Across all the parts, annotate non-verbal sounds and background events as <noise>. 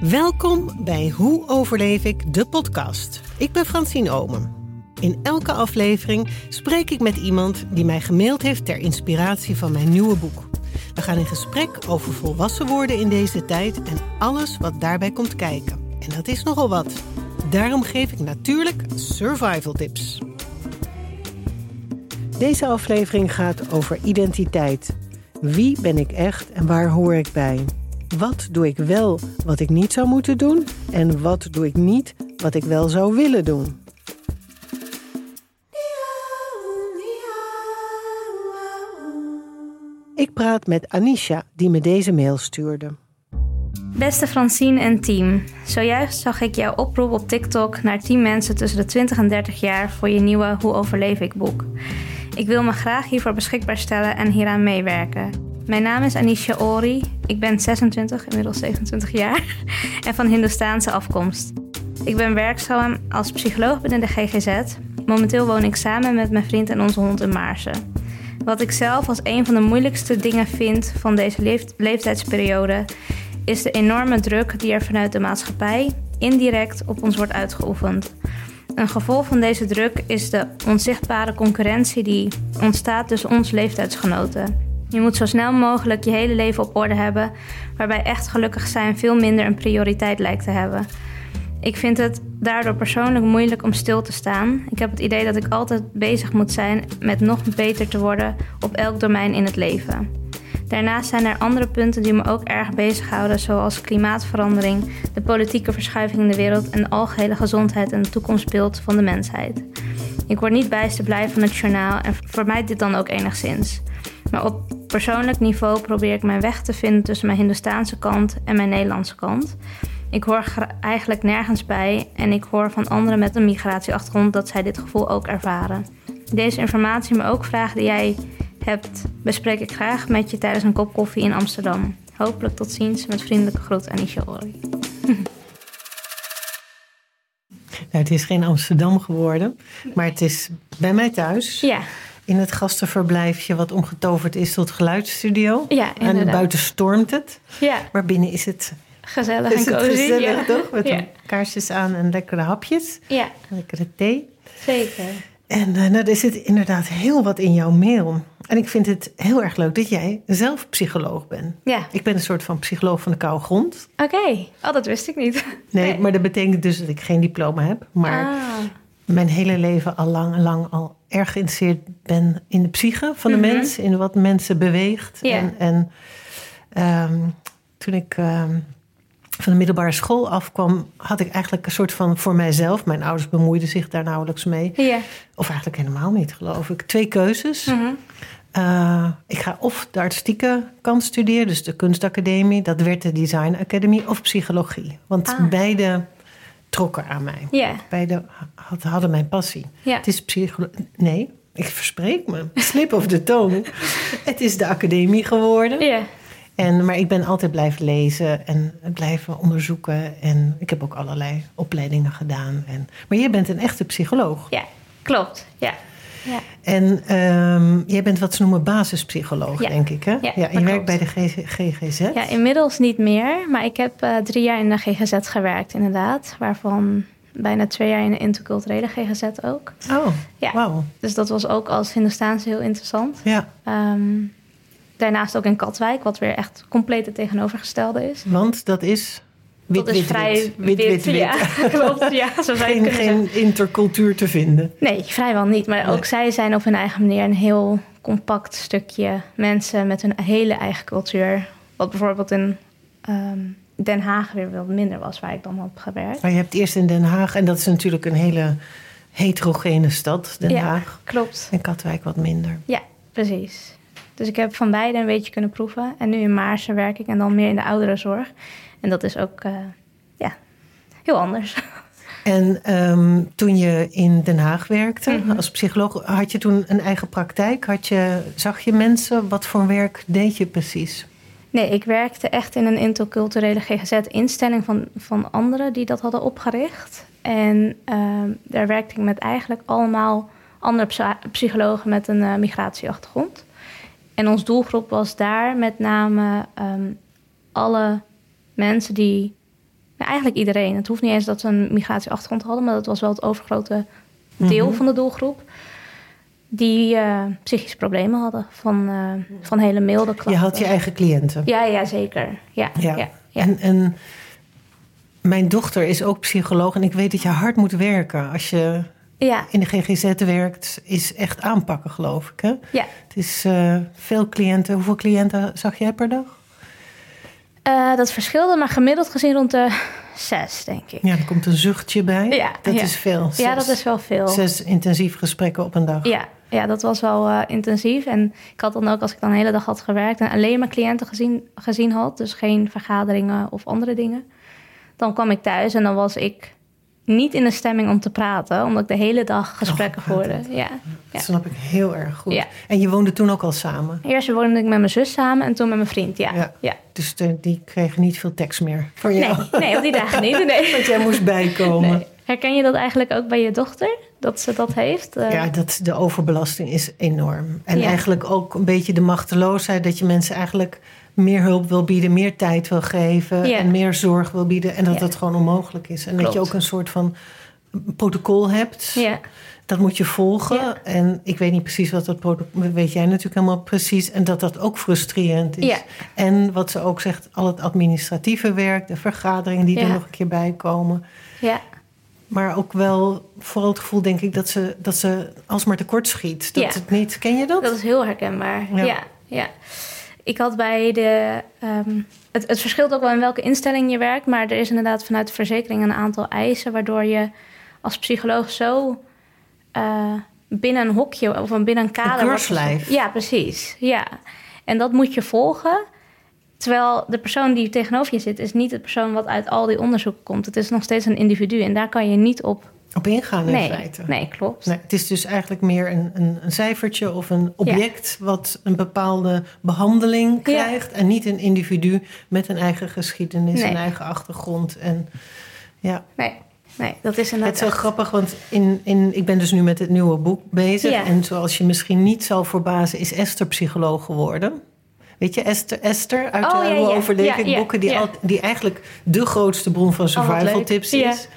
Welkom bij Hoe overleef ik de podcast. Ik ben Francine Omen. In elke aflevering spreek ik met iemand die mij gemaild heeft ter inspiratie van mijn nieuwe boek. We gaan in gesprek over volwassen worden in deze tijd en alles wat daarbij komt kijken. En dat is nogal wat. Daarom geef ik natuurlijk survival tips. Deze aflevering gaat over identiteit. Wie ben ik echt en waar hoor ik bij? Wat doe ik wel wat ik niet zou moeten doen? En wat doe ik niet wat ik wel zou willen doen? Ik praat met Anisha, die me deze mail stuurde. Beste Francine en team, zojuist zag ik jouw oproep op TikTok naar 10 mensen tussen de 20 en 30 jaar voor je nieuwe Hoe overleef ik boek. Ik wil me graag hiervoor beschikbaar stellen en hieraan meewerken. Mijn naam is Anisha Ori, ik ben 26, inmiddels 27 jaar, en van Hindoestaanse afkomst. Ik ben werkzaam als psycholoog binnen de GGZ. Momenteel woon ik samen met mijn vriend en onze hond in Maarsen. Wat ik zelf als een van de moeilijkste dingen vind van deze leeftijdsperiode is de enorme druk die er vanuit de maatschappij indirect op ons wordt uitgeoefend. Een gevolg van deze druk is de onzichtbare concurrentie die ontstaat tussen ons leeftijdsgenoten. Je moet zo snel mogelijk je hele leven op orde hebben, waarbij echt gelukkig zijn veel minder een prioriteit lijkt te hebben. Ik vind het daardoor persoonlijk moeilijk om stil te staan. Ik heb het idee dat ik altijd bezig moet zijn met nog beter te worden op elk domein in het leven. Daarnaast zijn er andere punten die me ook erg bezighouden, zoals klimaatverandering, de politieke verschuiving in de wereld en de algehele gezondheid en het toekomstbeeld van de mensheid. Ik word niet bijster blij van het journaal en vermijd dit dan ook enigszins. Maar op persoonlijk niveau probeer ik mijn weg te vinden tussen mijn Hindoestaanse kant en mijn Nederlandse kant. Ik hoor eigenlijk nergens bij en ik hoor van anderen met een migratieachtergrond dat zij dit gevoel ook ervaren. Deze informatie, maar ook vragen die jij hebt, bespreek ik graag met je tijdens een kop koffie in Amsterdam. Hopelijk tot ziens met vriendelijke groet Anisha Ori. <laughs> Nou, het is geen Amsterdam geworden, maar het is bij mij thuis. Ja. In het gastenverblijfje wat omgetoverd is tot geluidsstudio. Ja, inderdaad. En buiten stormt het. Ja. Maar binnen is het Gezellig is en het cozy. gezellig, ja. toch? Met ja. kaarsjes aan en lekkere hapjes. ja, Lekkere thee. zeker. En eh, nou, er zit inderdaad heel wat in jouw mail. En ik vind het heel erg leuk dat jij zelf psycholoog bent. Ja, Ik ben een soort van psycholoog van de koude grond. oké. Oh, dat wist ik niet. Nee, maar dat betekent dus dat ik geen diploma heb. Maar Ah, mijn hele leven al lang, lang al erg geïnteresseerd ben in de psyche van de Mhm. mens. In wat mensen beweegt. En, en ehm, toen ik ehm, van de middelbare school afkwam, had ik eigenlijk een soort van voor mijzelf. Mijn ouders bemoeiden zich daar nauwelijks mee. Of eigenlijk helemaal niet, geloof ik. Twee keuzes. Mhm. Uh, ik ga of de artistieke kant studeren, dus de kunstacademie. Dat werd de Design Academy of psychologie. Want Ah. beide trokken aan mij. Ja, Beide had- hadden mijn passie. ja. Het is psychologie. Nee, ik verspreek me. Slip of de tong. <laughs> Het is de academie geworden. Ja, En, maar ik ben altijd blijven lezen en blijven onderzoeken. En ik heb ook allerlei opleidingen gedaan. En, maar jij bent een echte psycholoog. ja. Klopt. Ja. Ja. En ehm, jij bent wat ze noemen basispsycholoog, Ja. denk ik, hè? Ja, je dat werkt bij de GGZ. ja, inmiddels niet meer. Maar ik heb eh, drie jaar in de GGZ gewerkt, inderdaad. Waarvan bijna twee jaar in de interculturele GGZ ook. Oh, Ja. wauw. Dus dat was ook als Hindoestaanse heel interessant. Ja, Ehm, daarnaast ook in Katwijk, wat weer echt compleet het tegenovergestelde is. want dat is wit, dat is wit, vrij wit. Wit, wit, wit. Ja, <laughs> klopt. Ja, zo zou Geen, intercultuur te vinden. Nee, vrijwel niet. Maar Nee. ook zij zijn op hun eigen manier een heel compact stukje mensen met hun hele eigen cultuur. Wat bijvoorbeeld in ehm, Den Haag weer wat minder was, waar ik dan heb gewerkt. Maar je hebt eerst in Den Haag, en dat is natuurlijk een hele heterogene stad, Den Ja. Haag. Klopt. En Katwijk wat minder. Ja, precies. Dus ik heb van beide een beetje kunnen proeven. En nu in Maarsen werk ik en dan meer in de ouderenzorg. En dat is ook, eh, ja, heel anders. En ehm, toen je in Den Haag werkte Mhm. als psycholoog, had je toen een eigen praktijk? Had je, zag je mensen? Wat voor werk deed je precies? Nee, ik werkte echt in een interculturele GGZ-instelling van, van anderen die dat hadden opgericht. En ehm, daar werkte ik met eigenlijk allemaal andere psy- psychologen met een eh, migratieachtergrond. En ons doelgroep was daar met name ehm, alle mensen die nou, eigenlijk iedereen. Het hoeft niet eens dat ze een migratieachtergrond hadden, maar dat was wel het overgrote deel Mhm. van de doelgroep. Die eh, psychische problemen hadden van, eh, van hele milde klachten. Je had je eigen cliënten. Ja, ja, zeker. Ja, ja. Ja. ja, En, en mijn dochter is ook psycholoog en ik weet dat je hard moet werken. Als je ja, in de GGZ werkt, is echt aanpakken, geloof ik. Hè? ja. Het is eh, veel cliënten. Hoeveel cliënten zag jij per dag? Eh, dat verschilde, maar gemiddeld gezien rond de zes, denk ik. Ja, er komt een zuchtje bij. Ja, dat ja. is veel. Ja, dat is wel veel. Zes intensief gesprekken op een dag. Ja, ja, dat was wel eh, intensief. En ik had dan ook, als ik dan de hele dag had gewerkt en alleen maar cliënten gezien, gezien had, dus geen vergaderingen of andere dingen, dan kwam ik thuis en dan was ik niet in de stemming om te praten, omdat ik de hele dag gesprekken Oh, voerde. praten. Ja. Dat snap ik heel erg goed. Ja. En je woonde toen ook al samen. Eerst woonde ik met mijn zus samen en toen met mijn vriend. Ja, Ja. Dus de- die kregen niet veel tekst meer voor jou. Nee, nee, op die dagen niet. Nee. <laughs> Want jij moest bijkomen. Nee. Herken je dat eigenlijk ook bij je dochter? Dat ze dat heeft? Eh, Ja, dat, de overbelasting is enorm. En Ja. eigenlijk ook een beetje de machteloosheid... dat je mensen eigenlijk meer hulp wil bieden... meer tijd wil geven Ja. en meer zorg wil bieden... en dat Ja. dat gewoon onmogelijk is. En dat je ook een soort van protocol hebt. ja, Dat moet je volgen. Ja. En ik weet niet precies wat dat protocol... weet jij natuurlijk helemaal precies. En dat dat ook frustrerend is. Ja. En wat ze ook zegt, al het administratieve werk... de vergaderingen die Ja. er nog een keer bij komen... ja, Maar ook wel vooral het gevoel, denk ik, dat ze, dat ze alsmaar tekort schiet. Dat Ja. het niet. Ken je dat? dat is heel herkenbaar. Ja. Ja, ja. Ik had bij de. ehm, het, het verschilt ook wel in welke instelling je werkt, maar er is inderdaad vanuit de verzekering een aantal eisen waardoor je als psycholoog zo eh, binnen een hokje of een binnen een kader. gezet. Ja, precies. Ja. En dat moet je volgen. Terwijl de persoon die tegenover je zit, is niet de persoon wat uit al die onderzoeken komt. Het is nog steeds een individu en daar kan je niet op. Op ingaan in Nee, feite. nee klopt. Nee, het is dus eigenlijk meer een, een, een cijfertje of een object wat een bepaalde behandeling Ja. krijgt. En niet een individu met een eigen geschiedenis, Nee. een eigen achtergrond. En ja, Nee, nee, dat is het inderdaad. is wel grappig, want in, in, ik ben dus nu met het nieuwe boek bezig. Ja. En zoals je misschien niet zal verbazen, is Esther psycholoog geworden. Weet je, Esther, Esther uit Oh, de ja, boeken, die, al, die eigenlijk de grootste bron van survival tips is.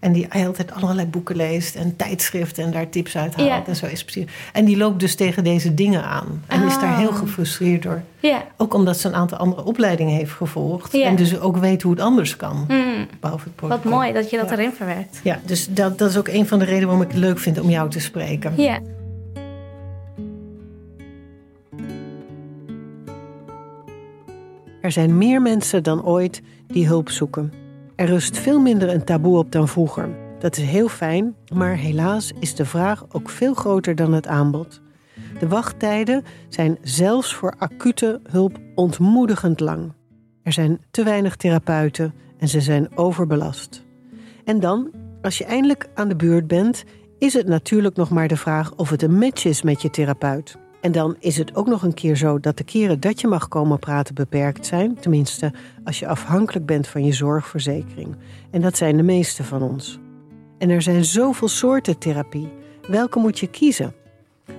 En die altijd allerlei boeken leest en tijdschriften en daar tips uit haalt. Ja. En, zo is psy- en die loopt dus tegen deze dingen aan. En is daar Oh. heel gefrustreerd door. Ja. Ook omdat ze een aantal andere opleidingen heeft gevolgd. Ja. En dus ook weet hoe het anders kan. Mm, Behalve het wat mooi dat je dat Ja. erin verwerkt. Ja, dus dat, dat is ook een van de redenen waarom ik het leuk vind om jou te spreken. Ja. Er zijn meer mensen dan ooit die hulp zoeken. Er rust veel minder een taboe op dan vroeger. Dat is heel fijn, maar helaas is de vraag ook veel groter dan het aanbod. De wachttijden zijn zelfs voor acute hulp ontmoedigend lang. Er zijn te weinig therapeuten en ze zijn overbelast. En dan, als je eindelijk aan de beurt bent, is het natuurlijk nog maar de vraag of het een match is met je therapeut. En dan is het ook nog een keer zo dat de keren dat je mag komen praten beperkt zijn. Tenminste, als je afhankelijk bent van je zorgverzekering. En dat zijn de meeste van ons. En er zijn zoveel soorten therapie. Welke moet je kiezen?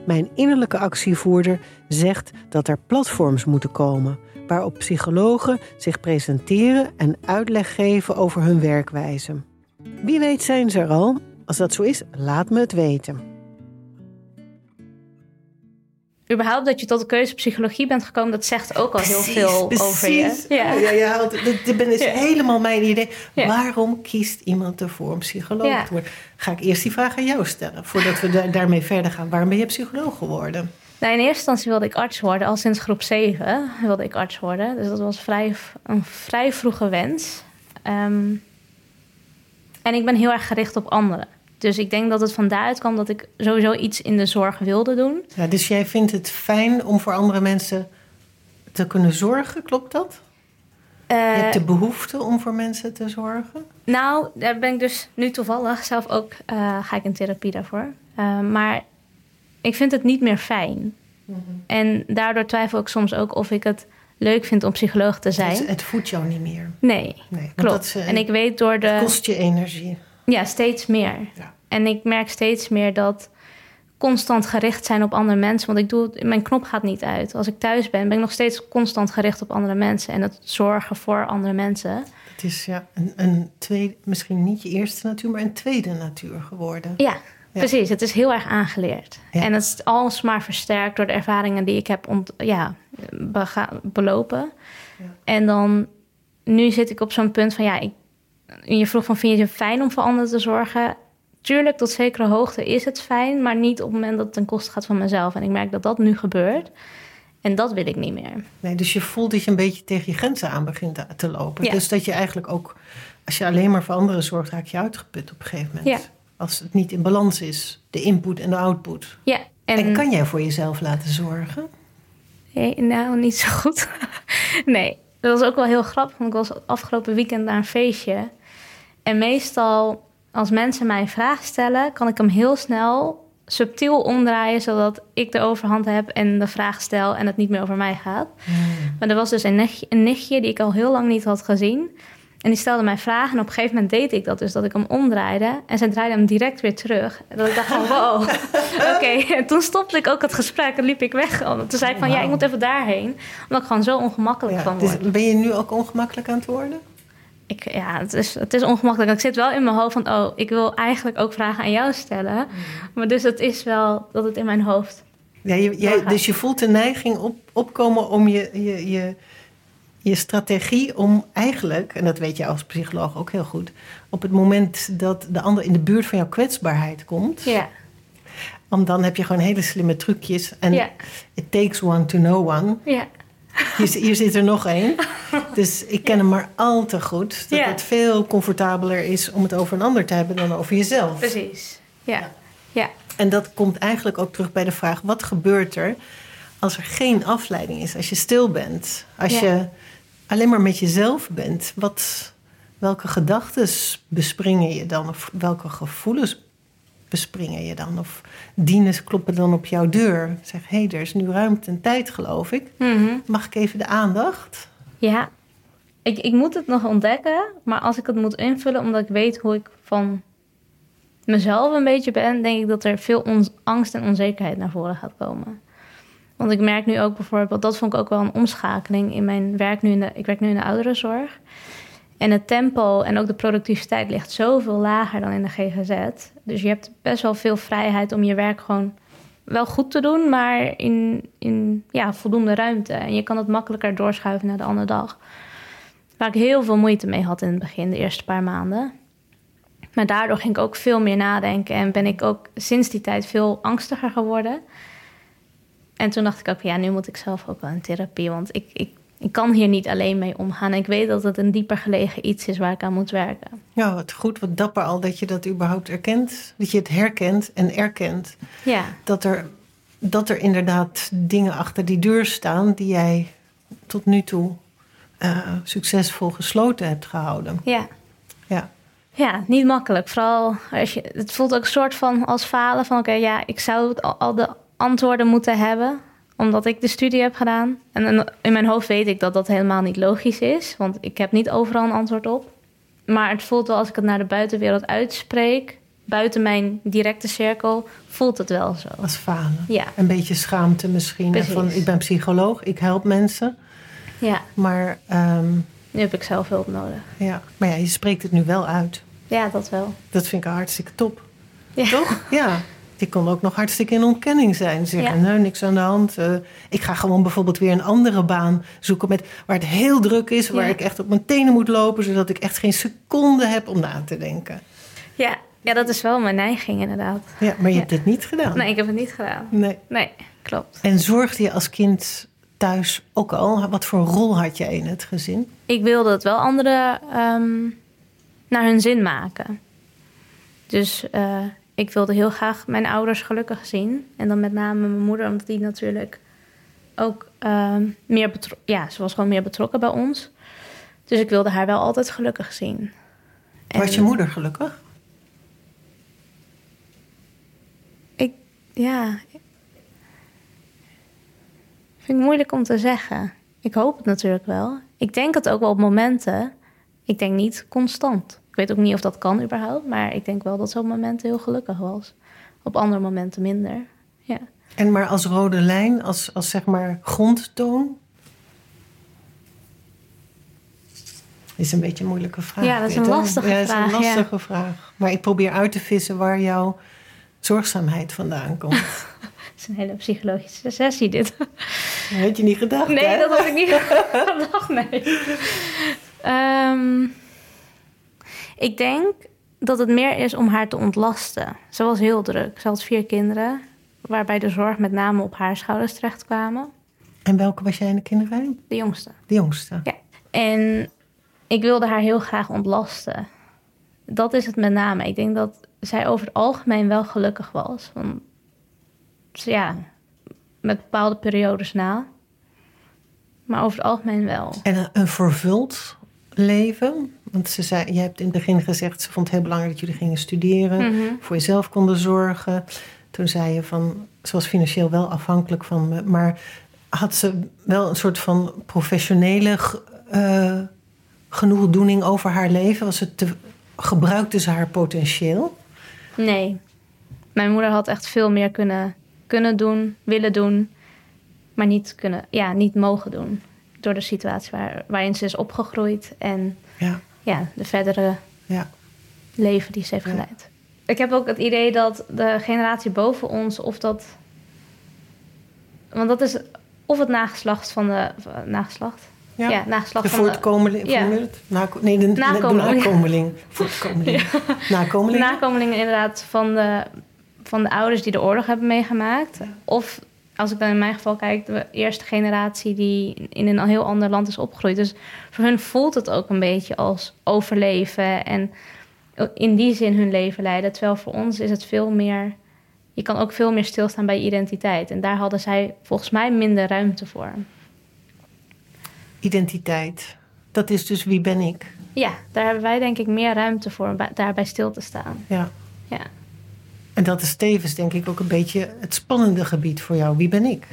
Mijn innerlijke actievoerder zegt dat er platforms moeten komen waarop psychologen zich presenteren en uitleg geven over hun werkwijze. Wie weet zijn ze er al? Als dat zo is, laat me het weten. Überhaupt dat je tot de keuze psychologie bent gekomen, dat zegt ook al heel veel over je. Ja, ja, ja ben- is Ja. helemaal mijn idee. Ja. Waarom kiest iemand ervoor om psycholoog Ja. te worden? Ga ik eerst die vraag aan jou stellen, voordat we da- daarmee verder gaan. Waarom ben je psycholoog geworden? Nou, in eerste instantie wilde ik arts worden. Al sinds groep 7 wilde ik arts worden. Dus dat was vrij, een vrij vroege wens. Ehm, en ik ben heel erg gericht op anderen. Dus ik denk dat het van daaruit kwam dat ik sowieso iets in de zorg wilde doen. Ja, dus jij vindt het fijn om voor andere mensen te kunnen zorgen, klopt dat? je Eh, hebt de behoefte om voor mensen te zorgen? Nou, daar ben ik dus nu toevallig zelf ook eh, ga ik in therapie daarvoor. Eh, maar ik vind het niet meer fijn. En daardoor twijfel ik soms ook of ik het leuk vind om psycholoog te zijn. Het, het voedt jou niet meer. Nee, Nee, klopt. is, en ik weet door Het de... kost je energie. Ja, steeds meer. Ja. En ik merk steeds meer dat constant gericht zijn op andere mensen. Want ik doe mijn knop gaat niet uit. Als ik thuis ben, ben ik nog steeds constant gericht op andere mensen en het zorgen voor andere mensen. Het is ja, een, een tweede, misschien niet je eerste natuur, maar een tweede natuur geworden. Ja, precies. Het is heel erg aangeleerd. En het is alsmaar versterkt door de ervaringen die ik heb ont, ja, belopen. Ja. En dan, nu zit ik op zo'n punt van ja, ik, je vroeg van vind je het fijn om voor anderen te zorgen? Tuurlijk, tot zekere hoogte is het fijn, maar niet op het moment dat het ten koste gaat van mezelf. En ik merk dat dat nu gebeurt. En dat wil ik niet meer. Nee, dus je voelt dat je een beetje tegen je grenzen aan begint te lopen. Ja. Dus dat je eigenlijk ook, als je alleen maar voor anderen zorgt, raak je uitgeput op een gegeven moment. Ja. Als het niet in balans is, de input en de output. Ja. En, en kan jij voor jezelf laten zorgen? Nee, nou, niet zo goed. <laughs> nee, dat was ook wel heel grappig, want ik was afgelopen weekend naar een feestje. En meestal als mensen mij een vraag stellen, kan ik hem heel snel subtiel omdraaien, zodat ik de overhand heb en de vraag stel en het niet meer over mij gaat. Hmm. Maar er was dus een nichtje, een nichtje, die ik al heel lang niet had gezien. En die stelde mij vragen en op een gegeven moment deed ik dat dus, dat ik hem omdraaide. En zij draaide hem direct weer terug. En dat ik dacht van, <laughs> wow, oké. En toen stopte ik ook het gesprek en liep ik weg. Toen zei ik van, ja, ik moet even daarheen. Omdat ik gewoon zo ongemakkelijk van word. Dus ben je nu ook ongemakkelijk aan het worden? Ik, ja, het is, het is ongemakkelijk. Ik zit wel in mijn hoofd van, oh, ik wil eigenlijk ook vragen aan jou stellen. Mm. Maar dus het is wel dat het in mijn hoofd. Ja, je, jij, dus je voelt de neiging op, opkomen om je, je, je, je strategie om eigenlijk, en dat weet je als psycholoog ook heel goed, op het moment dat de ander in de buurt van jouw kwetsbaarheid komt. Ja. Want dan heb je gewoon hele slimme trucjes. En it takes one to know one. Ja. Hier, hier zit er nog één. <laughs> Dus ik ken hem maar al te goed. Dat het veel comfortabeler is om het over een ander te hebben dan over jezelf. Precies. Ja. ja. En dat komt eigenlijk ook terug bij de vraag: wat gebeurt er als er geen afleiding is? Als je stil bent? Als je alleen maar met jezelf bent? Wat, welke gedachten bespringen je dan? Of welke gevoelens bespringen je dan? Of dieners kloppen dan op jouw deur. Zeg, hé, hey, er is nu ruimte en tijd, geloof ik. Mhm. Mag ik even de aandacht? Ja, ik, ik moet het nog ontdekken. Maar als ik het moet invullen, omdat ik weet hoe ik van mezelf een beetje ben... denk ik dat er veel angst en onzekerheid naar voren gaat komen. Want ik merk nu ook bijvoorbeeld... dat vond ik ook wel een omschakeling in mijn werk nu in de... ik werk nu in de ouderenzorg... En het tempo en ook de productiviteit ligt zoveel lager dan in de GGZ. Dus je hebt best wel veel vrijheid om je werk gewoon wel goed te doen, maar in, in ja, voldoende ruimte. En je kan het makkelijker doorschuiven naar de andere dag. Waar ik heel veel moeite mee had in het begin, de eerste paar maanden. Maar daardoor ging ik ook veel meer nadenken en ben ik ook sinds die tijd veel angstiger geworden. En toen dacht ik ook, ja, nu moet ik zelf ook wel in therapie. Want ik, ik ik kan hier niet alleen mee omgaan. Ik weet dat het een dieper gelegen iets is waar ik aan moet werken. Ja, wat goed, wat dapper al dat je dat überhaupt erkent. Dat je het herkent en erkent. Ja. Dat er, dat er inderdaad dingen achter die deur staan die jij tot nu toe uh, succesvol gesloten hebt gehouden. Ja. Ja. Ja, niet makkelijk. Vooral als je, het voelt ook een soort van als falen van oké, ja, ik zou al de antwoorden moeten hebben omdat ik de studie heb gedaan. En in mijn hoofd weet ik dat dat helemaal niet logisch is. Want ik heb niet overal een antwoord op. Maar het voelt wel als ik het naar de buitenwereld uitspreek. Buiten mijn directe cirkel voelt het wel zo. Als falen. Ja. Een beetje schaamte misschien. Van, ik ben psycholoog, ik help mensen. Ja. Maar... Ehm, nu heb ik zelf hulp nodig. Ja, maar ja, je spreekt het nu wel uit. Ja, dat wel. Dat vind ik hartstikke top. Ja. Toch? Ja. Die kon ook nog hartstikke in ontkenning zijn. Zeggen, nee, niks aan de hand. Uh, ik ga gewoon bijvoorbeeld weer een andere baan zoeken... Met, waar het heel druk is, waar ik echt op mijn tenen moet lopen... zodat ik echt geen seconde heb om na te denken. Ja, ja dat is wel mijn neiging inderdaad. Ja, maar je hebt het niet gedaan. Nee, ik heb het niet gedaan. Nee. Nee, klopt. En zorgde je als kind thuis ook al? Wat voor rol had je in het gezin? Ik wilde het wel anderen um, naar hun zin maken. Dus... Uh, ik wilde heel graag mijn ouders gelukkig zien. En dan met name mijn moeder, omdat die natuurlijk ook uh, meer betrokken... Ja, ze was gewoon meer betrokken bij ons. Dus ik wilde haar wel altijd gelukkig zien. En was je moeder gelukkig? Ik, ja... Vind ik moeilijk om te zeggen. Ik hoop het natuurlijk wel. Ik denk het ook wel op momenten. Ik denk niet constant weet ook niet of dat kan überhaupt. Maar ik denk wel dat ze op momenten heel gelukkig was. op andere momenten minder. Ja. En maar als rode lijn, als, als zeg maar grondtoon? is een beetje een moeilijke vraag. Ja, dat is een lastige vraag. Ja, dat is een lastige vraag. Maar ik probeer uit te vissen waar jouw zorgzaamheid vandaan komt. <laughs> Het is een hele psychologische sessie dit. Dat had je niet gedacht, Nee, hè? dat had ik niet <laughs> gedacht, nee. Ehm, ik denk dat het meer is om haar te ontlasten. Ze was heel druk. Ze had vier kinderen, waarbij de zorg met name op haar schouders terecht kwamen. En welke was jij in de kinderwijn? De jongste. De jongste. Ja. En ik wilde haar heel graag ontlasten. Dat is het met name. Ik denk dat zij over het algemeen wel gelukkig was. Want, ja, met bepaalde periodes na. Maar over het algemeen wel. En een vervuld leven? Want ze zei, je hebt in het begin gezegd, ze vond het heel belangrijk dat jullie gingen studeren, Mhm. voor jezelf konden zorgen. Toen zei je van, ze was financieel wel afhankelijk van me, maar had ze wel een soort van professionele eh, genoegdoening over haar leven? Was het te, gebruikte ze haar potentieel? Nee. Mijn moeder had echt veel meer kunnen, kunnen doen, willen doen. Maar niet, kunnen, ja, niet mogen doen. Door de situatie waar, waarin ze is opgegroeid. En Ja, ja, de verdere ja. leven die ze heeft Ja. geleid. Ik heb ook het idee dat de generatie boven ons, of dat. Want dat is of het nageslacht van de. Nageslacht? ja. Ja, nageslacht De van de. voortkomeling, ja. je het? Nako- nee, de, de- de Nakomeling. nakomeling. <laughs> Nakomeling. nakomelingen inderdaad van de, van de ouders die de oorlog hebben meegemaakt. Of als ik dan in mijn geval kijk, de eerste generatie die in een heel ander land is opgegroeid. Dus voor hun voelt het ook een beetje als overleven en in die zin hun leven leiden. Terwijl voor ons is het veel meer. Je kan ook veel meer stilstaan bij je identiteit. En daar hadden zij volgens mij minder ruimte voor. Identiteit. Dat is dus wie ben ik. Ja, daar hebben wij denk ik meer ruimte voor om bij- daarbij stil te staan. Ja. Ja. En dat is tevens denk ik ook een beetje het spannende gebied voor jou. Wie ben ik?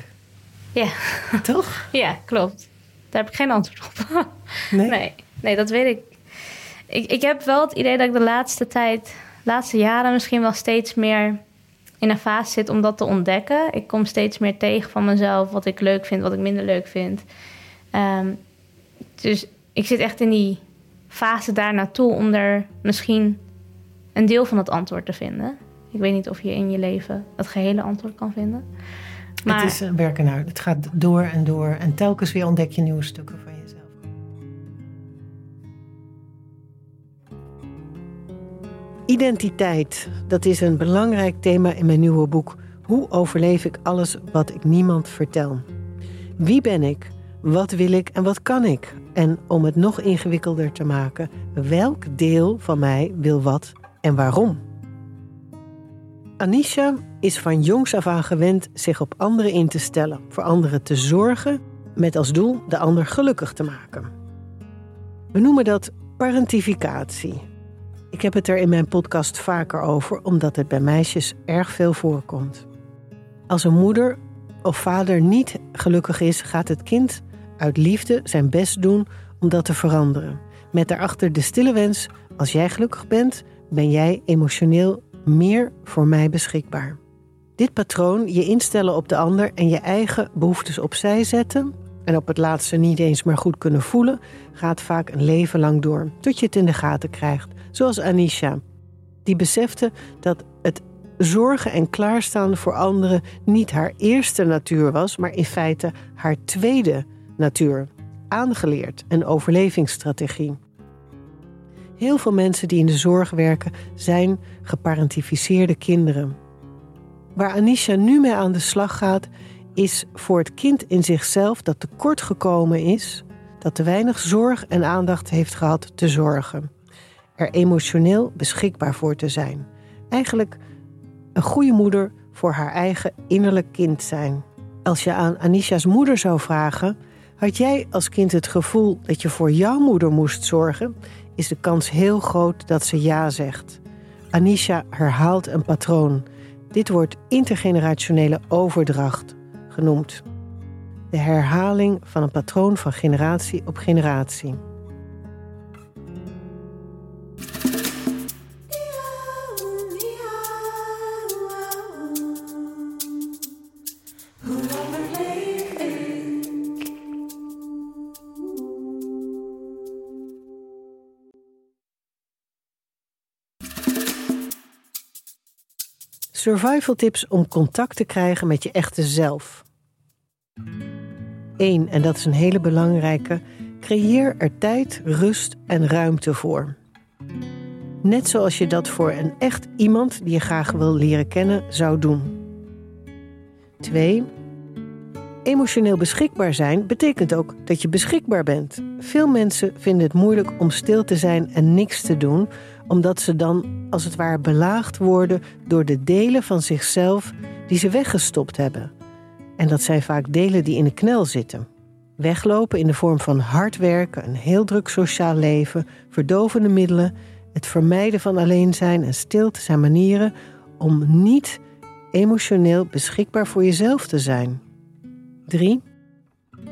Ja. Toch? Ja, klopt. Daar heb ik geen antwoord op. <laughs> Nee? Nee, nee dat weet ik. ik. Ik heb wel het idee dat ik de laatste tijd, laatste jaren misschien wel steeds meer in een fase zit om dat te ontdekken. Ik kom steeds meer tegen van mezelf wat ik leuk vind, wat ik minder leuk vind. Ehm, dus ik zit echt in die fase daar naartoe om er misschien een deel van het antwoord te vinden. Ik weet niet of je in je leven het gehele antwoord kan vinden. Maar Het is een werken uit. Het gaat door en door. En telkens weer ontdek je nieuwe stukken van jezelf. Identiteit, dat is een belangrijk thema in mijn nieuwe boek. Hoe overleef ik alles wat ik niemand vertel? Wie ben ik? Wat wil ik en wat kan ik? En om het nog ingewikkelder te maken, welk deel van mij wil wat en waarom? Anisha is van jongs af aan gewend zich op anderen in te stellen, voor anderen te zorgen, met als doel de ander gelukkig te maken. We noemen dat parentificatie. Ik heb het er in mijn podcast vaker over, omdat het bij meisjes erg veel voorkomt. Als een moeder of vader niet gelukkig is, gaat het kind uit liefde zijn best doen om dat te veranderen. Met daarachter de stille wens: als jij gelukkig bent, ben jij emotioneel meer voor mij beschikbaar. Dit patroon, je instellen op de ander en je eigen behoeftes opzij zetten en op het laatste niet eens meer goed kunnen voelen, gaat vaak een leven lang door, tot je het in de gaten krijgt. Zoals Anisha, die besefte dat het zorgen en klaarstaan voor anderen niet haar eerste natuur was, maar in feite haar tweede natuur, aangeleerd een overlevingsstrategie. Heel veel mensen die in de zorg werken zijn geparentificeerde kinderen. Waar Anisha nu mee aan de slag gaat, is voor het kind in zichzelf dat tekort gekomen is, dat te weinig zorg en aandacht heeft gehad te zorgen. Er emotioneel beschikbaar voor te zijn. Eigenlijk een goede moeder voor haar eigen innerlijk kind zijn. Als je aan Anisha's moeder zou vragen: had jij als kind het gevoel dat je voor jouw moeder moest zorgen? Is de kans heel groot dat ze ja zegt. Anisha herhaalt een patroon. Dit wordt intergenerationele overdracht genoemd. De herhaling van een patroon van generatie op generatie. Survival tips om contact te krijgen met je echte zelf. 1. En dat is een hele belangrijke. Creëer er tijd, rust en ruimte voor. Net zoals je dat voor een echt iemand die je graag wil leren kennen zou doen. 2. Emotioneel beschikbaar zijn betekent ook dat je beschikbaar bent. Veel mensen vinden het moeilijk om stil te zijn en niks te doen, omdat ze dan als het ware belaagd worden door de delen van zichzelf die ze weggestopt hebben. En dat zijn vaak delen die in de knel zitten. Weglopen in de vorm van hard werken, een heel druk sociaal leven, verdovende middelen, het vermijden van alleen zijn en stilte zijn manieren om niet emotioneel beschikbaar voor jezelf te zijn. 3.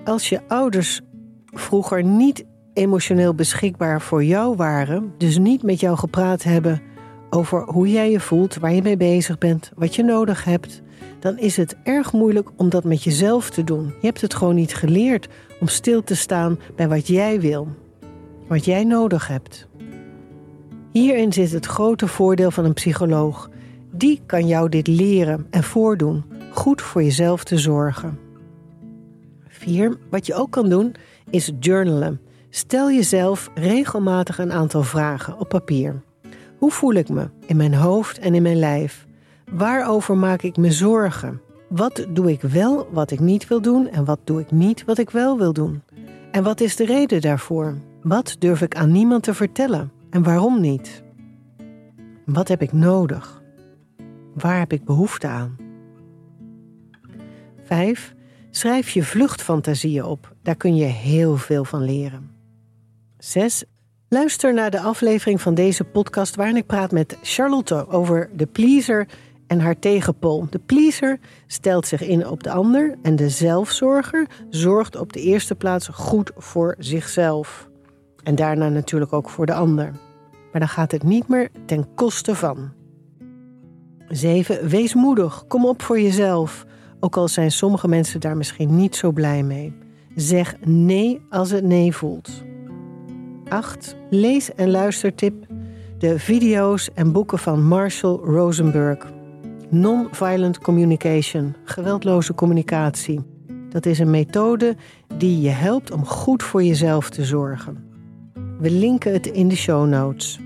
Als je ouders vroeger niet emotioneel beschikbaar voor jou waren, dus niet met jou gepraat hebben over hoe jij je voelt, waar je mee bezig bent, wat je nodig hebt, dan is het erg moeilijk om dat met jezelf te doen. Je hebt het gewoon niet geleerd om stil te staan bij wat jij wil, wat jij nodig hebt. Hierin zit het grote voordeel van een psycholoog. Die kan jou dit leren en voordoen, goed voor jezelf te zorgen. 4. Wat je ook kan doen is journalen. Stel jezelf regelmatig een aantal vragen op papier. Hoe voel ik me in mijn hoofd en in mijn lijf? Waarover maak ik me zorgen? Wat doe ik wel wat ik niet wil doen en wat doe ik niet wat ik wel wil doen? En wat is de reden daarvoor? Wat durf ik aan niemand te vertellen en waarom niet? Wat heb ik nodig? Waar heb ik behoefte aan? 5. Schrijf je vluchtfantasieën op. Daar kun je heel veel van leren. 6. Luister naar de aflevering van deze podcast waarin ik praat met Charlotte over de pleaser en haar tegenpol. De pleaser stelt zich in op de ander en de zelfzorger zorgt op de eerste plaats goed voor zichzelf. En daarna natuurlijk ook voor de ander. Maar dan gaat het niet meer ten koste van. 7. Wees moedig. Kom op voor jezelf. Ook al zijn sommige mensen daar misschien niet zo blij mee. Zeg nee als het nee voelt. 8. Lees en luistertip de video's en boeken van Marshall Rosenberg. Non-violent communication, geweldloze communicatie. Dat is een methode die je helpt om goed voor jezelf te zorgen. We linken het in de show notes.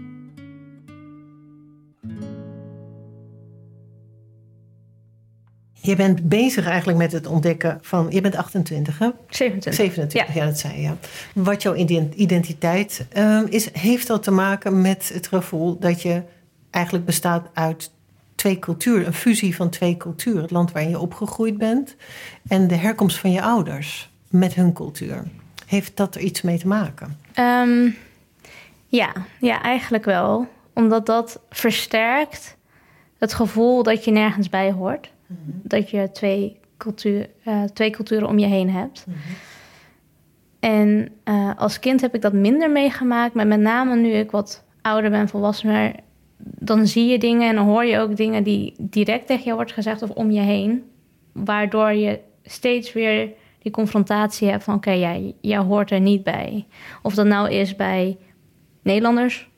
Je bent bezig eigenlijk met het ontdekken van. Je bent 28, hè? 27. 27, ja, dat zei je. Ja. Wat jouw identiteit uh, is, heeft dat te maken met het gevoel dat je eigenlijk bestaat uit twee culturen, een fusie van twee culturen. Het land waarin je opgegroeid bent en de herkomst van je ouders met hun cultuur. Heeft dat er iets mee te maken? Um, ja, ja, eigenlijk wel. Omdat dat versterkt het gevoel dat je nergens bij hoort. Mm -hmm. Dat je twee, cultuur, uh, twee culturen om je heen hebt. Mm -hmm. En uh, als kind heb ik dat minder meegemaakt. Maar met name nu ik wat ouder ben, volwassener... dan zie je dingen en dan hoor je ook dingen die direct tegen je wordt gezegd... of om je heen. Waardoor je steeds weer die confrontatie hebt van... oké, okay, jij, jij hoort er niet bij. Of dat nou is bij Nederlanders,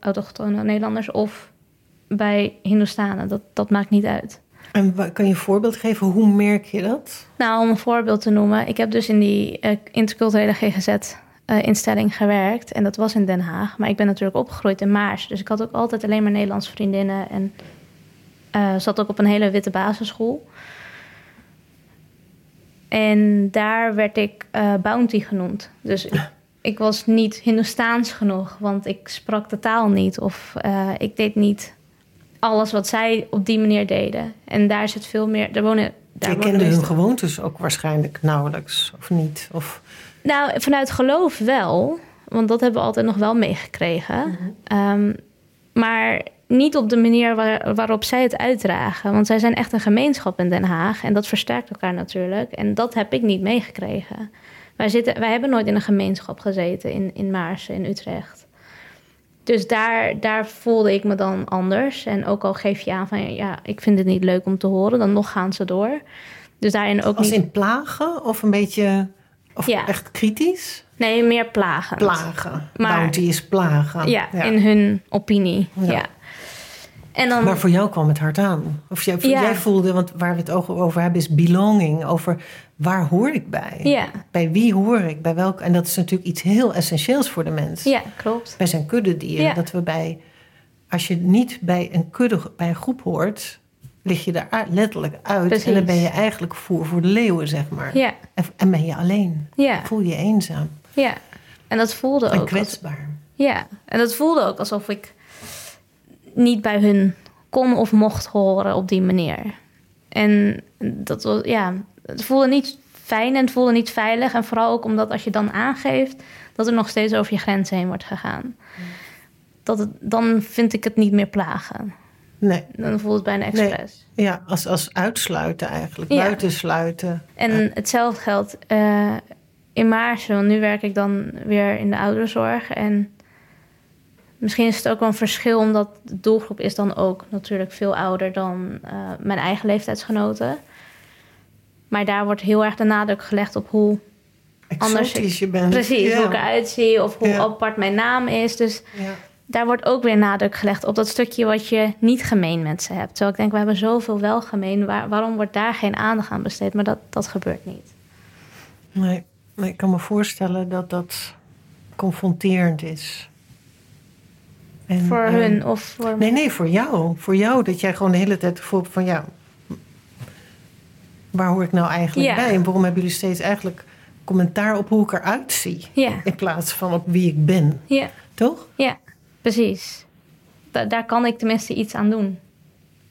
autochtone Nederlanders... of bij Hindoestanen, dat, dat maakt niet uit. En kan je een voorbeeld geven? Hoe merk je dat? Nou, om een voorbeeld te noemen. Ik heb dus in die uh, interculturele GGZ-instelling uh, gewerkt. En dat was in Den Haag. Maar ik ben natuurlijk opgegroeid in Maars. Dus ik had ook altijd alleen maar Nederlandse vriendinnen. En uh, zat ook op een hele witte basisschool. En daar werd ik Bounty genoemd. Dus ik, <laughs> ik was niet Hindoestaans genoeg. Want ik sprak de taal niet. Of ik deed niet alles wat zij op die manier deden. En daar zit veel meer. Daar wonen. Daar Je kende hun gewoontes ook waarschijnlijk nauwelijks, of niet? Of... Nou, vanuit geloof wel. Want dat hebben we altijd nog wel meegekregen. Mm-hmm. Um, maar niet op de manier waar, waarop zij het uitdragen. Want zij zijn echt een gemeenschap in Den Haag. En dat versterkt elkaar natuurlijk. En dat heb ik niet meegekregen. Wij, zitten, wij hebben nooit in een gemeenschap gezeten in, in Maarsen, in Utrecht. Dus daar, daar voelde ik me dan anders. En ook al geef je aan van ja, ik vind het niet leuk om te horen, dan nog gaan ze door. Dus daarin ook Als niet... in plagen of een beetje of Ja. echt kritisch? Nee, meer plagend. Plagen. Maar- Bounty is plagen. Ja, in hun opinie. Ja. Ja. En dan, Maar voor jou kwam het hard aan. Of jij, voelde, want waar we het over hebben, is belonging. Over waar hoor ik bij? ja, Bij wie hoor ik? Bij welke? En dat is natuurlijk iets heel essentieels voor de mens. ja, klopt. Wij zijn kuddedieren. Ja. Dat we bij, als je niet bij een kudde, bij een groep hoort, lig je daar letterlijk uit. Precies. En dan ben je eigenlijk voer voor de leeuwen, zeg maar. Ja, En, en ben je alleen. ja, Voel je eenzaam ja. En dat voelde en ook. als- kwetsbaar. Ja, en dat voelde ook alsof ik niet bij hun kon of mocht horen op die manier. En dat was, ja, het voelde niet fijn en het voelde niet veilig. En vooral ook omdat als je dan aangeeft dat er nog steeds over je grenzen heen wordt gegaan. Dat het, dan vind ik het niet meer plagen. Nee, Dan voelt het bijna Nee. expres. ja, als, als uitsluiten eigenlijk. Ja. Buitensluiten. En hetzelfde geldt eh, in Maarsen. Want nu werk ik dan weer in de ouderenzorg. En misschien is het ook wel een verschil... omdat de doelgroep is dan ook natuurlijk veel ouder... dan eh, mijn eigen leeftijdsgenoten. Maar daar wordt heel erg de nadruk gelegd op hoe... Anders- je bent. Precies, Ja. hoe ik eruit zie of hoe Ja. apart mijn naam is. Dus Ja. daar wordt ook weer nadruk gelegd op dat stukje wat je niet gemeen met ze hebt. Terwijl ik denk, we hebben zoveel wel gemeen. Waar, waarom wordt daar geen aandacht aan besteed? Maar dat, dat gebeurt niet. Nee, maar ik kan me voorstellen dat dat confronterend is. En, voor eh, hun of voor Nee, nee, voor jou. Voor jou, dat jij gewoon de hele tijd voelt van ja, waar hoor ik nou eigenlijk Ja. bij? En waarom hebben jullie steeds eigenlijk commentaar op hoe ik eruit zie? Ja, In plaats van op wie ik ben, ja, toch? ja, precies. Da- daar kan ik tenminste iets aan doen.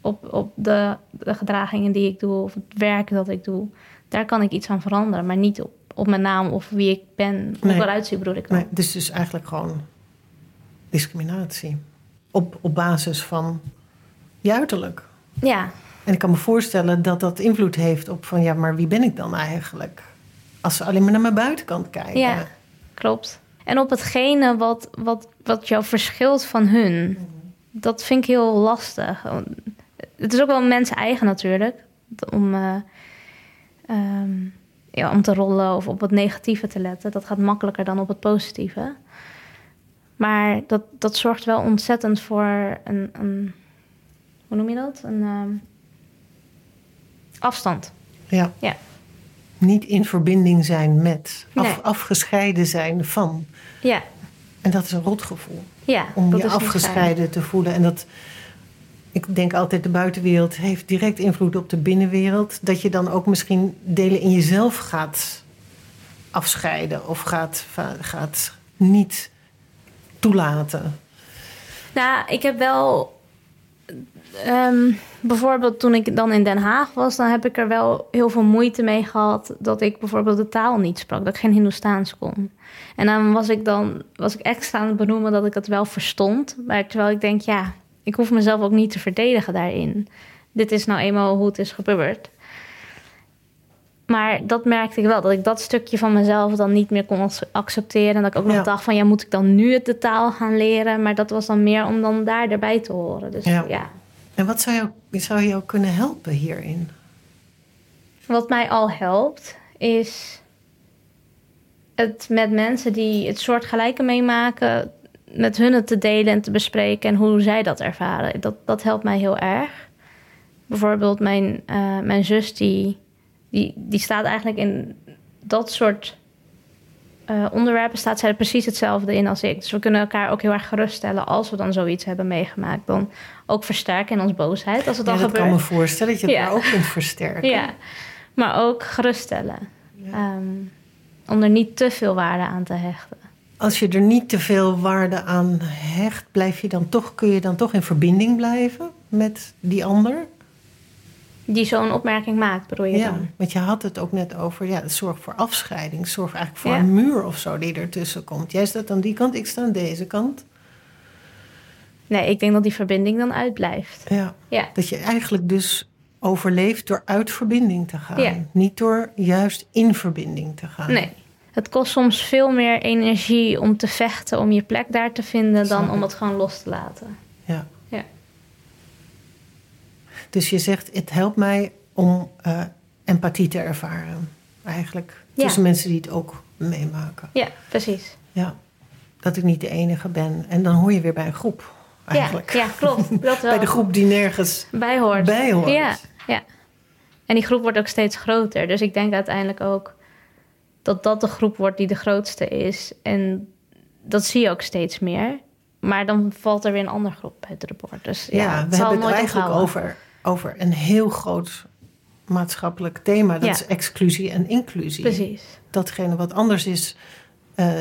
Op, op de, de gedragingen die ik doe of het werk dat ik doe. Daar kan ik iets aan veranderen. Maar niet op, op mijn naam of wie ik ben. Hoe Nee. ik eruit zie bedoel ik dan. Nee, het is dus eigenlijk gewoon discriminatie. Op, op basis van je uiterlijk. Ja, En ik kan me voorstellen dat dat invloed heeft op van ja, maar wie ben ik dan eigenlijk? Als ze alleen maar naar mijn buitenkant kijken. Ja. klopt. En op hetgene wat, wat, wat jou verschilt van hun. Dat vind ik heel lastig. Het is ook wel mensen eigen natuurlijk. Om, eh, ehm, ja, om te rollen of op het negatieve te letten. Dat gaat makkelijker dan op het positieve. Maar dat, dat zorgt wel ontzettend voor een... een hoe noem je dat? Een ehm, afstand. Ja. Ja. Niet in verbinding zijn met, af, Nee. afgescheiden zijn van. Ja, En dat is een rotgevoel. ja. Om dat je afgescheiden te voelen. En dat, ik denk altijd, de buitenwereld heeft direct invloed op de binnenwereld. Dat je dan ook misschien delen in jezelf gaat afscheiden. Of gaat, gaat niet toelaten. Nou, ik heb wel. Ehm, bijvoorbeeld toen ik dan in Den Haag was, dan heb ik er wel heel veel moeite mee gehad dat ik bijvoorbeeld de taal niet sprak, dat ik geen Hindoestaans kon. En dan was ik dan was ik extra aan het benoemen dat ik het wel verstond, maar terwijl ik denk, ja, ik hoef mezelf ook niet te verdedigen daarin. Dit is nou eenmaal hoe het is gebeurd. Maar dat merkte ik wel, dat ik dat stukje van mezelf dan niet meer kon ac- accepteren. En dat ik ook nog Ja. dacht van, ja, moet ik dan nu het de taal gaan leren? Maar dat was dan meer om dan daar erbij te horen. Dus Ja. ja. En wat zou jou, zou jou kunnen helpen hierin? Wat mij al helpt, is het met mensen die het soortgelijke meemaken, met hun het te delen en te bespreken en hoe zij dat ervaren. Dat, dat helpt mij heel erg. Bijvoorbeeld mijn, eh, mijn zus, die, die, die staat eigenlijk in dat soort eh, onderwerpen, staat zij er precies hetzelfde in als ik. Dus we kunnen elkaar ook heel erg geruststellen als we dan zoiets hebben meegemaakt. Dan ook versterken in ons boosheid als het Ja, dan dat gebeurt. kan me voorstellen dat je het Ja. daar ook kunt versterken. Ja, maar ook geruststellen. Ehm, om er niet te veel waarde aan te hechten. Als je er niet te veel waarde aan hecht, blijf je dan toch, kun je dan toch in verbinding blijven met die ander? Die zo'n opmerking maakt, bedoel je Ja, dan? want je had het ook net over, ja, het zorgt voor afscheiding. Het zorgt eigenlijk voor Ja. een muur of zo die ertussen komt. Jij staat aan die kant, ik sta aan deze kant. Nee, ik denk dat die verbinding dan uitblijft. Ja. Ja, Dat je eigenlijk dus overleeft door uit verbinding te gaan. Ja. Niet door juist in verbinding te gaan. nee. Het kost soms veel meer energie om te vechten, om je plek daar te vinden, dan om het gewoon los te laten. Ja. Ja. Dus je zegt, het helpt mij om eh, empathie te ervaren. Eigenlijk. Ja. Tussen mensen die het ook meemaken. Ja, precies. Ja. Dat ik niet de enige ben. En dan hoor je weer bij een groep. eigenlijk. Ja, ja klopt. <laughs> Dat wel. Bij de groep die nergens bij hoort. bij hoort. Ja, ja. En die groep wordt ook steeds groter. Dus ik denk uiteindelijk ook dat dat de groep wordt die de grootste is. En dat zie je ook steeds meer. Maar dan valt er weer een andere groep buiten de boord. Dus ja, Ja, het we hebben het eigenlijk over, over een heel groot maatschappelijk thema. Dat Ja. is exclusie en inclusie. Precies. Datgene wat anders is eh,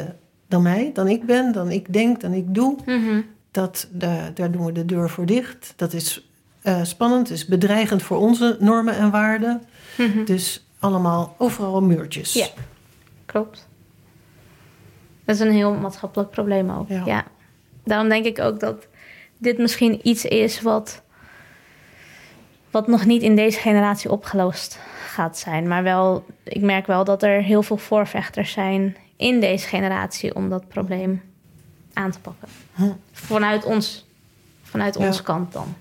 dan mij, dan ik ben, dan ik denk, dan ik doe. Mhm. Dat, de, daar doen we de deur voor dicht. Dat is eh, spannend, is bedreigend voor onze normen en waarden. Mhm. Dus allemaal overal muurtjes. Ja. Klopt. Dat is een heel maatschappelijk probleem ook. Ja. Ja. Daarom denk ik ook dat dit misschien iets is wat, wat nog niet in deze generatie opgelost gaat zijn. Maar wel, ik merk wel dat er heel veel voorvechters zijn in deze generatie om dat probleem aan te pakken. Vanuit ons, vanuit Ja. onze kant dan.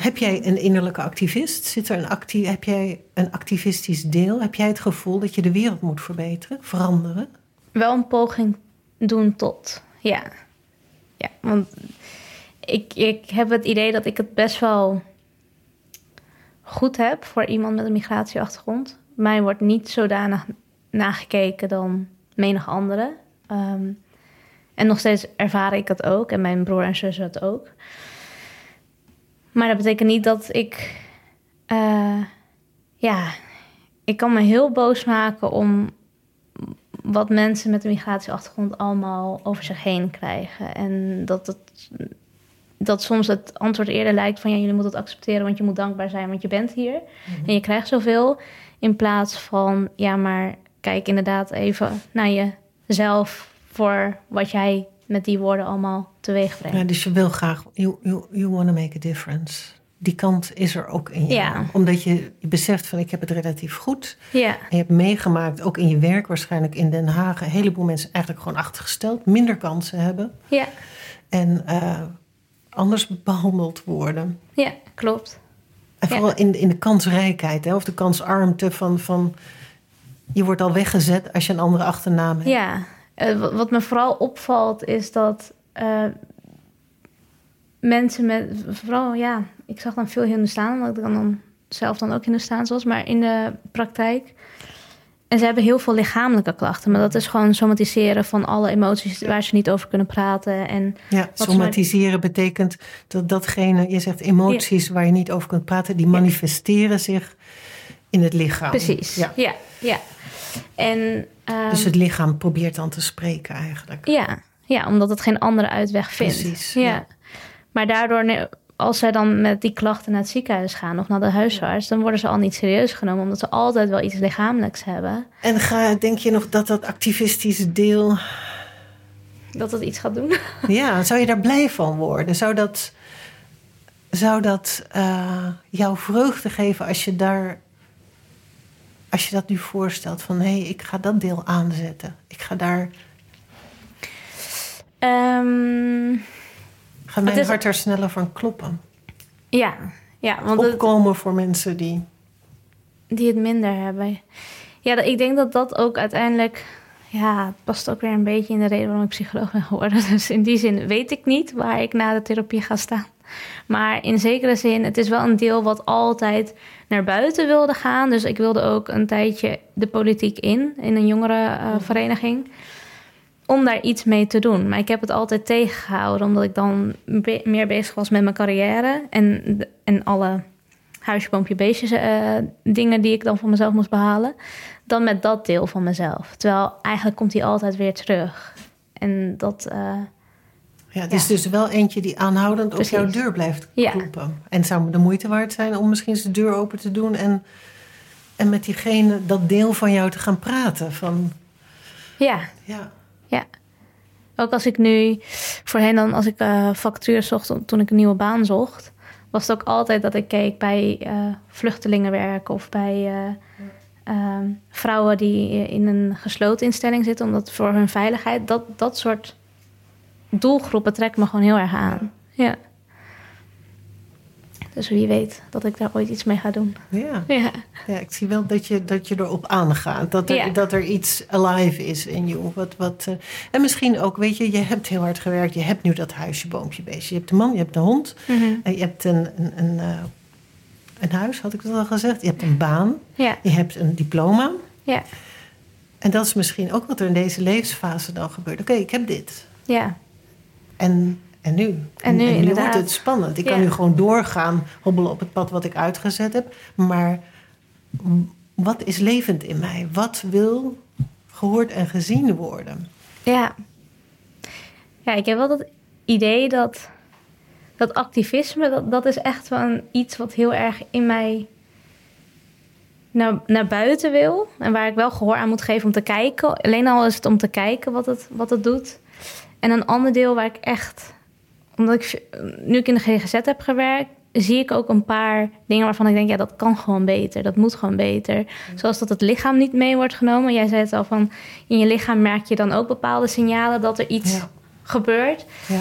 Heb jij een innerlijke activist? Zit er een acti heb jij een activistisch deel? Heb jij het gevoel dat je de wereld moet verbeteren, veranderen? Wel een poging doen tot. Ja. Ja, want ik, ik heb het idee dat ik het best wel goed heb voor iemand met een migratieachtergrond. Mij wordt niet zodanig nagekeken dan menig andere. Ehm, en nog steeds ervaar ik het ook. En mijn broer en zus het ook. Maar dat betekent niet dat ik... eh, ja, ik kan me heel boos maken om wat mensen met een migratieachtergrond allemaal over zich heen krijgen. En dat, het, dat soms het antwoord eerder lijkt van ja, jullie moeten het accepteren, want je moet dankbaar zijn, want je bent hier. En je krijgt zoveel. In plaats van ja, maar kijk inderdaad even naar jezelf voor wat jij met die woorden allemaal teweeg brengt. Ja, dus je wil graag, you, you, you want to make a difference. Die kant is er ook in jou. Ja. Omdat je, je beseft van ik heb het relatief goed. Ja, En je hebt meegemaakt, ook in je werk waarschijnlijk in Den Haag... een heleboel mensen eigenlijk gewoon achtergesteld. Minder kansen hebben. ja, En eh, anders behandeld worden. ja, klopt. En Ja. vooral in, in de kansrijkheid, hè, of de kansarmte van, van... Je wordt al weggezet als je een andere achternaam hebt. Ja, eh, wa- wat me vooral opvalt is dat eh, mensen met, vooral ja, ik zag dan veel Hindoestaan, omdat ik dan, dan zelf dan ook Hindoestaans was, maar in de praktijk. En ze hebben heel veel lichamelijke klachten, maar dat is gewoon somatiseren van alle emoties waar ze niet over kunnen praten. En Ja, somatiseren betekent dat datgene, je zegt emoties waar je niet over kunt praten, die manifesteren zich in het lichaam. precies, Ja. ja, ja. En, ehm, Dus het lichaam probeert dan te spreken eigenlijk. Ja, ja, omdat het geen andere uitweg vindt. Precies, Ja. Maar daardoor, als zij dan met die klachten naar het ziekenhuis gaan of naar de huisarts, dan worden ze al niet serieus genomen, omdat ze altijd wel iets lichamelijks hebben. En ga, denk je nog dat dat activistische deel, Dat het iets gaat doen. <laughs> ja, zou je daar blij van worden? Zou dat, zou dat eh, jou vreugde geven als je daar, als je dat nu voorstelt van hé, hey, ik ga dat deel aanzetten. Ik ga daar, Ehm, ga mijn is- hart er sneller van kloppen. ja, ja, want het, Opkomen voor mensen die, die het minder hebben. Ja, ik denk dat dat ook uiteindelijk. Ja, past ook weer een beetje in de reden waarom ik psycholoog ben geworden. <laughs> Dus in die zin weet ik niet waar ik na de therapie ga staan. Maar in zekere zin, het is wel een deel wat altijd naar buiten wilde gaan. Dus ik wilde ook een tijdje de politiek in, in een jongerenvereniging. Om daar iets mee te doen. Maar ik heb het altijd tegengehouden, omdat ik dan be- meer bezig was met mijn carrière. En, en alle huisje, boompje, beestjes eh, dingen die ik dan van mezelf moest behalen. Dan met dat deel van mezelf. Terwijl eigenlijk komt die altijd weer terug. En dat, eh, Ja, het Ja. is dus wel eentje die aanhoudend Precies. op jouw deur blijft Ja. kloppen. En het zou de moeite waard zijn om misschien eens de deur open te doen en, en met diegene, dat deel van jou te gaan praten. Van, ja, ja, ja. Ook als ik nu, voorheen dan als ik eh vacatures zocht toen ik een nieuwe baan zocht, was het ook altijd dat ik keek bij eh, vluchtelingenwerk of bij eh, ehm, vrouwen die in een gesloten instelling zitten, omdat voor hun veiligheid, dat, dat soort doelgroepen trekken me gewoon heel erg aan. Ja. Dus wie weet dat ik daar ooit iets mee ga doen. Ja, Ja, ja ik zie wel dat je, dat je erop aangaat. Dat er, Ja. dat er iets alive is in je. Wat, wat, eh, en misschien ook, weet je, je hebt heel hard gewerkt. Je hebt nu dat huisje, boompje, beestje. Je hebt een man, je hebt een hond. Mhm. En je hebt een, een, een, eh, een huis, had ik dat al gezegd. Je hebt een baan. ja, Je hebt een diploma. ja, En dat is misschien ook wat er in deze levensfase dan gebeurt. Oké, ik heb dit. ja. En, en nu? En nu, wordt inderdaad. het spannend. Ik kan nu gewoon doorgaan, hobbelen op het pad wat ik uitgezet heb. Maar wat is levend in mij? Wat wil gehoord en gezien worden? Ja. Ja, ik heb wel dat idee dat dat activisme, dat, dat is echt wel een- iets wat heel erg in mij naar, naar buiten wil. En waar ik wel gehoor aan moet geven om te kijken. Alleen al is het om te kijken wat het, wat het doet. En een ander deel waar ik echt, omdat ik nu ik in de GGZ heb gewerkt, zie ik ook een paar dingen waarvan ik denk, ja, dat kan gewoon beter. Dat moet gewoon beter. Zoals dat het lichaam niet mee wordt genomen. Jij zei het al van, in je lichaam merk je dan ook bepaalde signalen dat er iets Ja. gebeurt. Ja.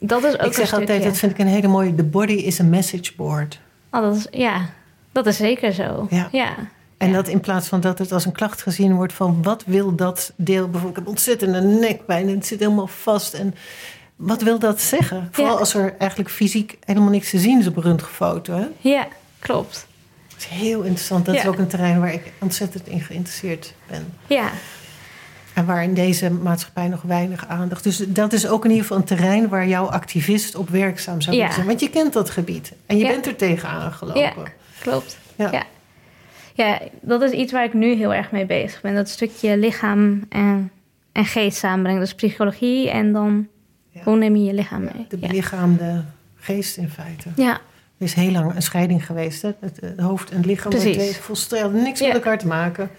Dat is ook Ik zeg altijd, dat vind ik een hele mooie... The body is a message board. Oh, dat is, ja, dat is zeker zo. Ja. ja. En dat in plaats van dat het als een klacht gezien wordt van wat wil dat deel bijvoorbeeld. Ik heb ontzettende nekpijn en het zit helemaal vast. En wat wil dat zeggen? Vooral Ja. als er eigenlijk fysiek helemaal niks te zien is op een röntgenfoto. Hè? Ja, klopt. Dat is heel interessant. Dat is Ja. ook een terrein waar ik ontzettend in geïnteresseerd ben. Ja, En waar in deze maatschappij nog weinig aandacht. Dus dat is ook in ieder geval een terrein waar jouw activist op werkzaam zou Ja. moeten zijn. Want je kent dat gebied. En je Ja. bent er tegenaan gelopen. Ja. klopt. Ja. Ja. ja, dat is iets waar ik nu heel erg mee bezig ben. Dat stukje lichaam en, en geest samenbrengen. Dus psychologie en dan Hoe neem je je lichaam mee? De belichaamde geest in feite. ja, Er is heel lang een scheiding geweest. Hè? Het, het hoofd en het lichaam twee volstrekt niks met elkaar te maken.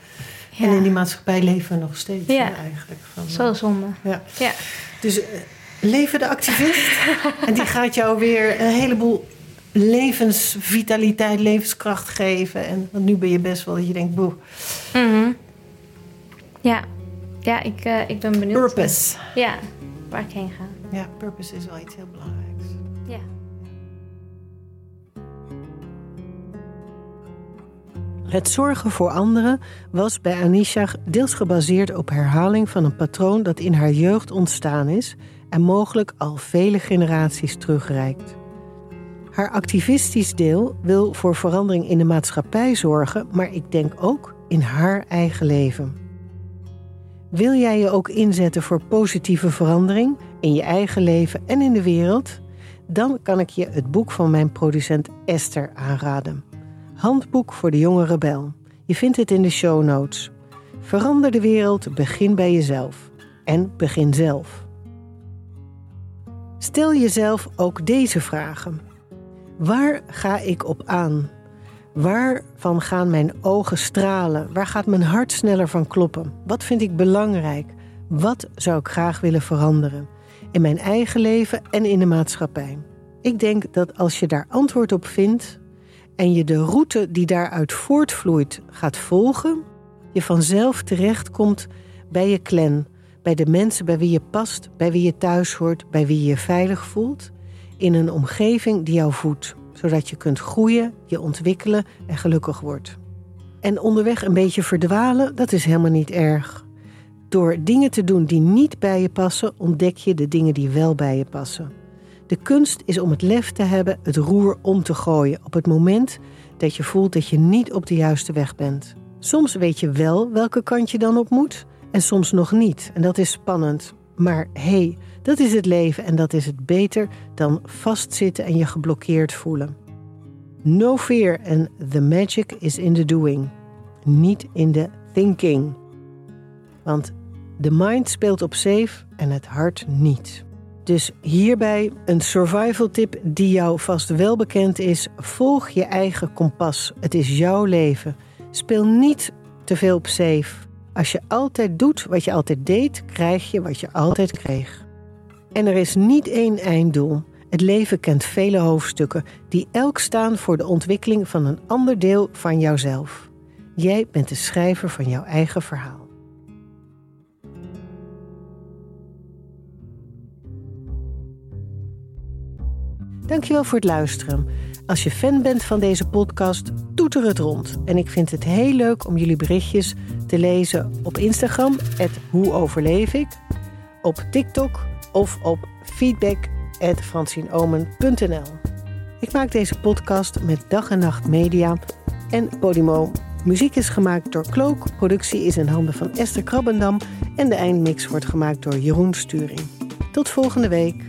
En in die maatschappij leven we nog steeds eigenlijk. Van, zo zonde. ja. Ja, Dus eh, leven de activist. en die gaat jou weer een heleboel levensvitaliteit, levenskracht geven. En, want nu ben je best wel dat je denkt, boe, Mhm. ja. ja ik, eh, ik ben benieuwd. purpose. Ja, waar ik heen ga. Ja, purpose is wel iets heel belangrijks. Ja. Het zorgen voor anderen was bij Anisha deels gebaseerd op herhaling van een patroon dat in haar jeugd ontstaan is en mogelijk al vele generaties terugreikt. Haar activistisch deel wil voor verandering in de maatschappij zorgen, maar ik denk ook in haar eigen leven. Wil jij je ook inzetten voor positieve verandering in je eigen leven en in de wereld? Dan kan ik je het boek van mijn producent Esther aanraden. Handboek voor de jonge rebel. Je vindt het in de show notes. Verander de wereld, begin bij jezelf. En begin zelf. Stel jezelf ook deze vragen. Waar ga ik op aan? Waarvan gaan mijn ogen stralen? Waar gaat mijn hart sneller van kloppen? Wat vind ik belangrijk? Wat zou ik graag willen veranderen? In mijn eigen leven en in de maatschappij. Ik denk dat als je daar antwoord op vindt, en je de route die daaruit voortvloeit gaat volgen, je vanzelf terechtkomt bij je clan, bij de mensen bij wie je past, bij wie je thuis hoort, bij wie je je veilig voelt, in een omgeving die jou voedt, zodat je kunt groeien, je ontwikkelen en gelukkig wordt. En onderweg een beetje verdwalen, dat is helemaal niet erg. Door dingen te doen die niet bij je passen, ontdek je de dingen die wel bij je passen. De kunst is om het lef te hebben het roer om te gooien op het moment dat je voelt dat je niet op de juiste weg bent. Soms weet je wel welke kant je dan op moet en soms nog niet. En dat is spannend. Maar hey, dat is het leven en dat is het beter dan vastzitten en je geblokkeerd voelen. No fear and the magic is in the doing, niet in the thinking. Want de mind speelt op safe en het hart niet. Dus hierbij een survival tip die jou vast wel bekend is. Volg je eigen kompas. Het is jouw leven. Speel niet te veel op safe. Als je altijd doet wat je altijd deed, krijg je wat je altijd kreeg. En er is niet één einddoel. Het leven kent vele hoofdstukken die elk staan voor de ontwikkeling van een ander deel van jouzelf. Jij bent de schrijver van jouw eigen verhaal. Dankjewel voor het luisteren. Als je fan bent van deze podcast, toeter het rond. En ik vind het heel leuk om jullie berichtjes te lezen op Instagram, Hoe Overleef ik, op TikTok of op feedback@francinomen.nl. Ik maak deze podcast met Dag en Nacht Media en Podimo. Muziek is gemaakt door Klook, productie is in handen van Esther Krabbendam en de eindmix wordt gemaakt door Jeroen Sturing. Tot volgende week.